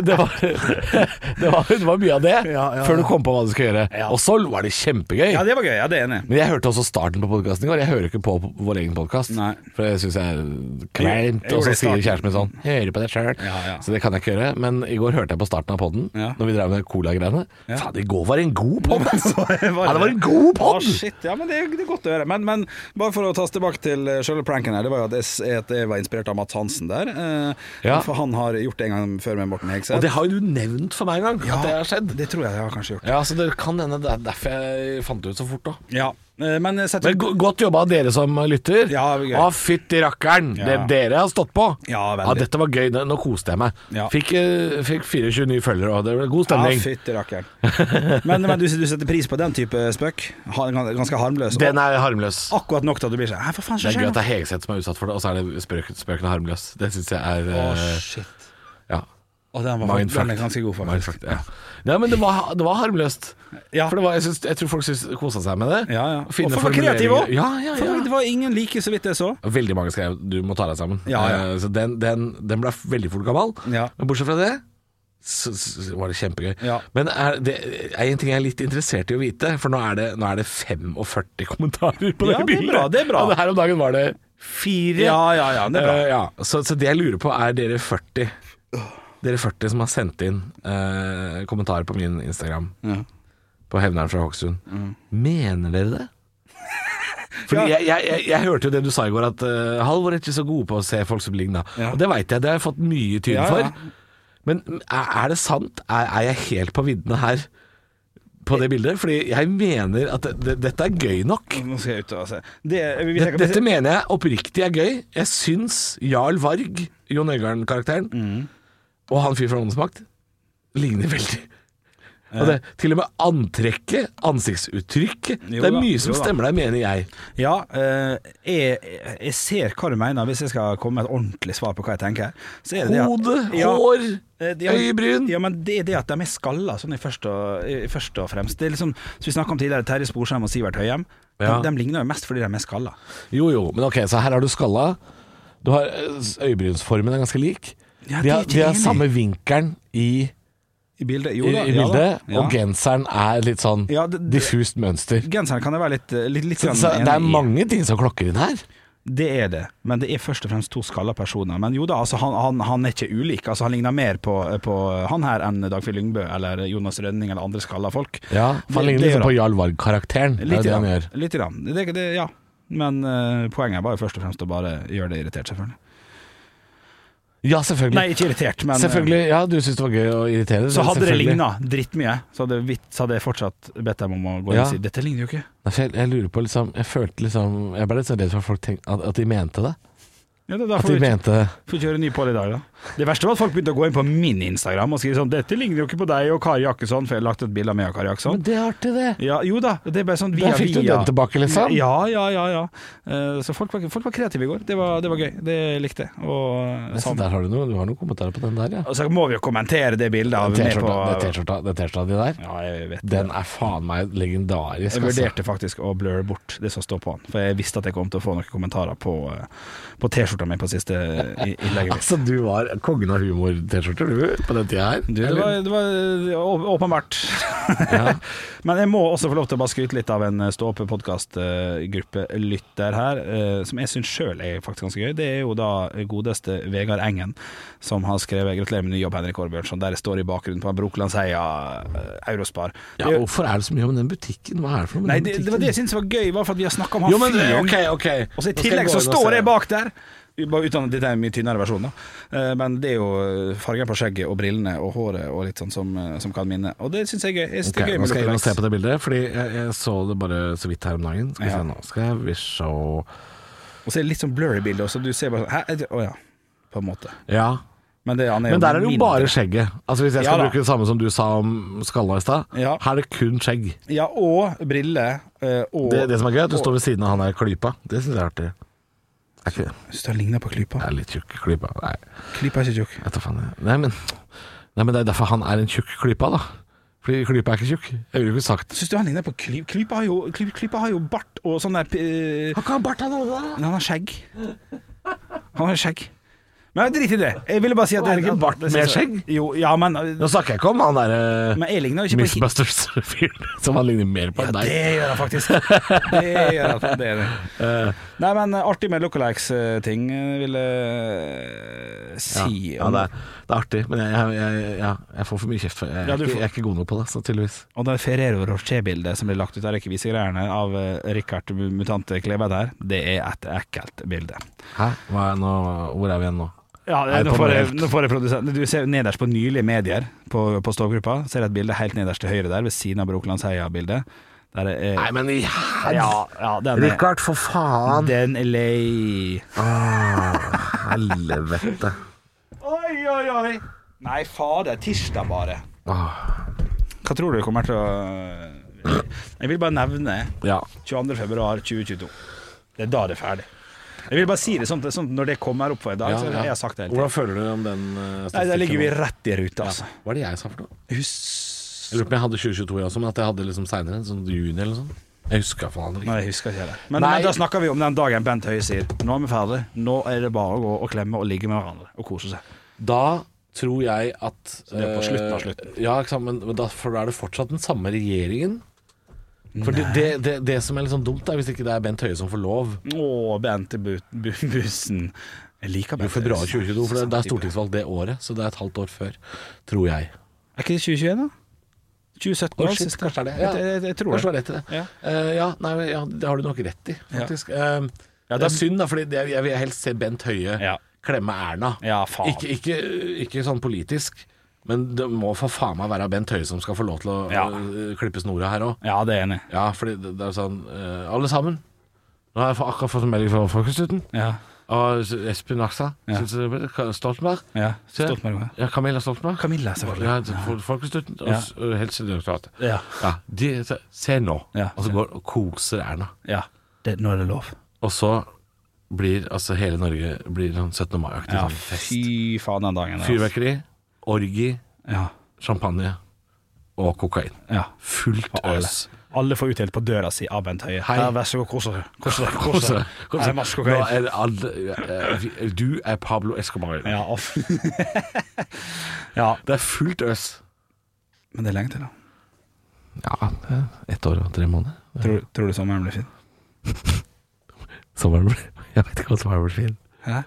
Det var, det var, det var mye av det, Ja, ja, før du kom på hva du skal gjøre. Og så var det kjempegøy. Ja, det var gøy. Ja, det er enig. Men jeg hørte også starten på podkasten i går. Jeg hører ikke på vår egen podkast. For det syns jeg er kleint. Og så sier kjæresten min sånn Hører på deg sjøl. Ja, ja. Så det kan jeg ikke gjøre. Men i går hørte jeg på starten av poden, Ja. når vi drev med cola-greiene. Ja. Faen, i går var det en god pod, altså! Ja, det var en god pod! Shit, ja, men det det er godt å høre. Men, men bare for å ta oss tilbake til eh, selve pranken her. Det var jo at jeg, at jeg var inspirert av Mats Hansen der. Eh, Ja. Han har gjort det en gang før med Morten Hegseth. Og det har jo du nevnt for meg en gang, at det har skjedd. Det tror jeg jeg har kanskje gjort. Ja, så det kan hende det er derfor jeg fant det ut så fort, da. Ja, men setter Men godt jobba dere som lytter. Ja, det gøy. Å, fytti rakkeren! Ja. Det dere har stått på. Ja, ja, dette var gøy. Nå koste jeg meg. Ja. Fikk, eh, fikk 24 nye følgere, og det ble god Ja, stemning. fytti rakkeren. Men, men du, du setter pris på den type spøk? Ganske harmløs? Den er harmløs. Akkurat nok til at du blir sånn Hæ, faen Det er gøy at det er Hegeseth som er utsatt for det, og så er det spøkene spøken harmløs. Det syns jeg er Å, eh, shit. Å, den, var, den er ganske god, faktisk. Mindfucked, ja. Nei, men det var, det var harmløst. Ja. For det var, jeg, synes, jeg tror folk synes, kosa seg med det. Ja, ja. Og folk var kreative òg. Ja, ja, ja. Det var ingen like, så vidt jeg så. Veldig mange skrev 'du må ta deg sammen'. Ja, ja. Eh, Så den, den, den ble veldig fort gammel. Ja. Men bortsett fra det så, så var det kjempegøy. Ja. Men er det er en ting jeg er litt interessert i å vite, for nå er det, nå er det 45 kommentarer på det Ja, det er bildet. bra, det er bra. Og her om dagen var det fire. Ja, ja, ja, det er bra. Uh, ja. Så, så det jeg lurer på, er dere 40 Dere 40 som har sendt inn eh, kommentarer på min Instagram, Ja. på Hevneren fra Hokksund. Mm. Mener dere det? Fordi jeg, jeg, jeg, jeg hørte jo det du sa i går, at uh, Halvor er ikke så god på å se folk som ligner. Ja. Og det veit jeg, det har jeg fått mye tyn Ja, ja. for. Men er, er det sant? Er, er jeg helt på viddene her på det bildet? Fordi jeg mener at det, det, dette er gøy nok. Nå skal jeg ut og se. Det, Dette, dette mener jeg oppriktig er gøy. Jeg syns Jarl Varg, Jon Øigarden-karakteren, Mm. Og han fyr fra Åndens makt ligner veldig. Og det, til og med antrekket, ansiktsuttrykket Jo Det er da, mye som stemmer der, mener jeg. Ja, eh, jeg, jeg ser hva du mener, hvis jeg skal komme med et ordentlig svar på hva jeg tenker. Er Hode, Ja, hår, eh, ja, øyebryn. Ja, men det er det at de er skalla, sånn i først og, i først og fremst. Det er liksom, som vi snakka om tidligere, Terje Sporsheim og Sivert Høyem. Ja. De, de ligner jo mest fordi de er skalla. Jo jo, men ok, så her har du skalla. Du har eh, Øyebrynsformen er ganske lik. Ja, vi, har, vi har samme vinkelen i, I bildet. Jo da. i ja bildet, Ja. og genseren er litt sånn Ja, det- det- diffust mønster. Genseren kan jeg være litt, litt, litt Så, så det er mange ting som klokker inn her. Det er det, men det er først og fremst to skalla personer. Men jo da, altså, han, han, han er ikke ulik. Altså, han ligner mer på, på han her enn Dagfinn Lyngbø eller Jonas Rønning eller andre skalla folk. Ja, for Han ligner liksom på Jarl Varg-karakteren. Er Litt. Det, det, ja. Men uh, poenget er bare først og fremst å bare gjøre det irritert, selvfølgelig. Ja, selvfølgelig. Nei, ikke irritert, men eh, selvfølgelig. Ja, du syns det var gøy å irritere Så hadde det ligna drittmye, så hadde, vitt, så hadde jeg fortsatt bedt dem om å gå inn Ja. og si dette ligner jo ikke. Nei, jeg, jeg lurer på liksom Jeg følte liksom Jeg ble litt så redd for at folk tenkte at, at de mente det. Ja, det er derfor At de vi ikke- mente får vi kjøre ny på det i dag, da. Det verste var at folk begynte å gå inn på min Instagram og skrive sånn 'Dette ligner jo ikke på deg og Kari Jakkesson', for jeg har lagt et bilde av meg og Kari Jakkesson. Men det er artig, det. Ja, jo da, det bare sånn via Der fikk du via. den tilbake, liksom. Ja, ja, ja. ja. Uh, Så folk var, folk var kreative i går. Det var, det var gøy. Det likte jeg. Og, Så sånn. der har du noe Du har noen kommentarer på den der, ja. og så må vi jo kommentere det bildet av T-skjorta den T-skjorta di der, Ja, jeg vet det. den er faen meg legendarisk. Jeg altså. vurderte faktisk å bløre bort det som står på den, for jeg visste at jeg kom til å få noen kommentarer på, eh, på T-skjorta mi på siste innlegget mitt. Altså, du var kongen av humor-T-skjorter, du, på den tida her. Du, det, var, det var eh, åpenbart. Ja. Men jeg må også få lov til å bare skryte litt av en Stå oppe-podkast-gruppelytter her, eh, som jeg syns sjøl er faktisk ganske gøy. Det er jo da godeste Vegard Engen, som har skrevet 'Gratulerer med ny jobb, Henrik Aarbjørnson', der jeg står i bakgrunnen på Brokelandsheia eh, Eurospar. ja, Det hvorfor er det så mye om den butikken? Hva er det for noe med Nei, den butikken? det var det jeg syntes var gøy, bare for at vi har snakka om han fyren. Okay, okay. Og så I tillegg så står jeg bak der. Uten at Dette er en mye tynnere versjon, da. Eh, men det er jo fargen på skjegget og brillene og håret og litt sånn som, eh, som kan minne. Og det syns jeg er er gøy nå skal jeg inn og se på det bildet, Fordi jeg, jeg så det bare så vidt her om dagen. Skal vi Ja. se nå Skal vi se Og så er det litt sånn blurry bilde, så du ser bare sånn Å ja. På en måte. Ja. Men, det, Men der er det jo bare skjegget. Altså Hvis jeg skal ja, bruke det samme som du sa om skalla i stad, Ja. her er det kun skjegg. Ja, og briller. eh, Og Det, det som er gøy, er at du og- står ved siden av han der klypa. Det syns jeg er artig. Er ikke? Jeg synes det ligner på Klypa. Jeg er litt tjukk klypa. Nei, Klypa er ikke tjukk. Jeg tar faen. jeg- Nei, men, nei, men det er derfor han er en tjukk klypa, da. Fordi klypa er ikke tjukk. Jeg ville ikke sagt Syns du han ligner på Klypa? Klypa har jo, Klypa har jo bart og sånn der eh, Har ikke han bart, han òg, da? Men han har skjegg. Han har skjegg. Men drit i det. Jeg ville bare si at det, er Ikke bart det- med skjegg? Jo, ja, men Nå snakker jeg ikke om han derre uh. Mythbusters-fyren, som han ligner mer på Ja, enn det deg. gjør han faktisk. Det gjør han. Det er det. Nei, men eh, artig med lookalikes-ting, vil jeg eh, si. Ja, om- det, er, det er artig, men jeg, jeg, jeg, ja, jeg får for mye kjeft. Jeg, Ja, ikke, jeg er ikke god nok på det, så tydeligvis. Og det Ferrero Rocher-bildet som blir lagt ut av rekkevisegreiene av eh, Richard Mutante Kleve der, det er et ekkelt bilde. Hæ? Er, nå, hvor er vi igjen nå? Ja, det nå får, jeg, nå får jeg produsent Du ser nederst på nylige medier på, på Stovgruppa. ser et bilde helt nederst til høyre der, ved siden av Brokelandsheia-bildet. Der er Nei, men i ja, ja, Richard, for faen! den er lei. Åh, helvete. Oi, oi, oi. Nei, fader. Tirsdag bare. Hva tror du kommer til å Jeg vil bare nevne ja. 22. februar 2022. Det er da det er ferdig. Jeg vil bare si det sånn, at- sånn at når det kommer opp for i dag, Ja, så ja. jeg har sagt det hele Hvordan føler du om den uh, Nei, der ligger vi rett i rute, altså. Hva er det jeg sa for noe? Hus... Jeg lurer på om jeg hadde 2022 jeg også, men at jeg hadde liksom seinere, sånn juni eller noe sånt. Jeg husker faen Nei, jeg husker ikke det. Men, men da snakker vi om den dagen Bent Høie sier Nå er vi ferdig, nå er det bare å gå og klemme og ligge med hverandre og kose seg. Da tror jeg at det er på slutten av eh, slutten. Ja, men da, for da er det fortsatt den samme regjeringen. For det, det, det, det som er litt sånn dumt, er hvis ikke det er Bent Høie som får lov. Å, Bent i bu bu bussen. Jeg liker Jo, Bent februar Høie. 2022, for det, det er stortingsvalg det året, så det er et halvt år før, tror jeg. Er ikke det 2021, da? 2017 Å, var shit, kanskje det er det. Ja. Jeg, jeg, jeg tror det. rett i det. Ja. Uh, ja, nei, ja, det har du nok rett i, faktisk. Eh, Ja, det er synd, da, for jeg, jeg vil helst se Bent Høie klemme Erna. Ikke, ikke, ikke sånn politisk, men det må for faen meg være Bent Høie som skal få lov til å Ja. øh, klippe snora her òg. Ja, det er enig. Ja, fordi det, det er sånn øh, Alle sammen. Nå har jeg akkurat fått melding fra Folkestuten. Ja. Og Espen Naksa. Ja. Stoltenberg. ja. Se. Stolt med det. Ja, Camilla Stoltenberg. Camilla, selvfølgelig. Ja, Folkestøtten og Helsedirektoratet. Ja. Ja, de, se- nå. Ja. Og så går og koser Erna. ja. Det, nå er det lov. Og så blir altså hele Norge blir sånn 17. mai-aktig Ja, sånn fest. fy faen den dagen. altså. Fyrverkeri, orgi, Ja. champagne og kokain. ja. Fullt øs. Alle får utdelt på døra si av Bent Høie. Hei. Her, vær så god, kos dere. Kos dere. Kos Kos deg, dere. kos Her er deg. masse Nå kokain. er det alle eh, Du er Pablo Escobar. Ja, off. ja, Det er fullt øs. men det er lenge til, da. Ja, ett år og tre måneder. Tror, tror du sommeren blir fin? Sommeren blir Jeg vet ikke om sommeren blir fin. Hæ?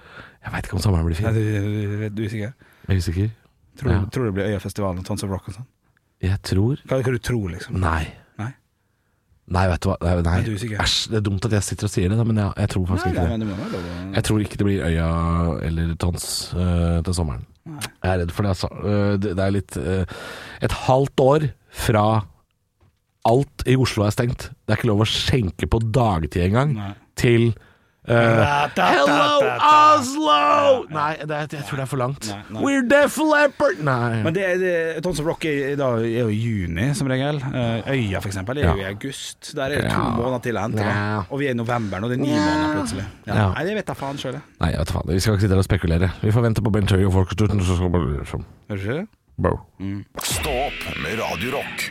Jeg vet ikke om sommeren blir fin. fin. du, du, du er usikker? Jeg er usikker. Tror, Ja. du, tror du det blir Øyafestivalen og Tons of Rock og sånn? Jeg tror Hva, er det du tror liksom? Nei. Nei? Nei, vet du hva. Nei, nei. Du? Æsj, det er dumt at jeg sitter og sier det, men jeg, jeg tror faktisk Nei, ikke nei, det. det Jeg tror ikke det blir Øya eller Tons uh, til sommeren. Jeg er redd for det, altså. Uh, det, det er litt uh, Et halvt år fra alt i Oslo er stengt. Det er ikke lov å skjenke på dagtid engang. Nei. Til Da, da, Hello, da, da, da. Oslo! Nei, det jeg tror det er for langt. Nei, nei. We're Def Leppard Nei. Men det, det, Tons of Rock er, da, er jo i juni, som regel. Eh, Øya, for eksempel, er jo i august. Der er det to Ja. måneder til å hente. Ja. Og vi er i november nå. Det er ni Ja. måneder plutselig. Ja. Ja. Nei, det vet jeg faen sjøl, jeg. Nei, jeg vet faen. Vi skal ikke sitte her og spekulere. Vi får vente på Bent Høie og Folkestuten. Så skal vi bare liksom Hører du? Bro. Stå opp med Radio Rock.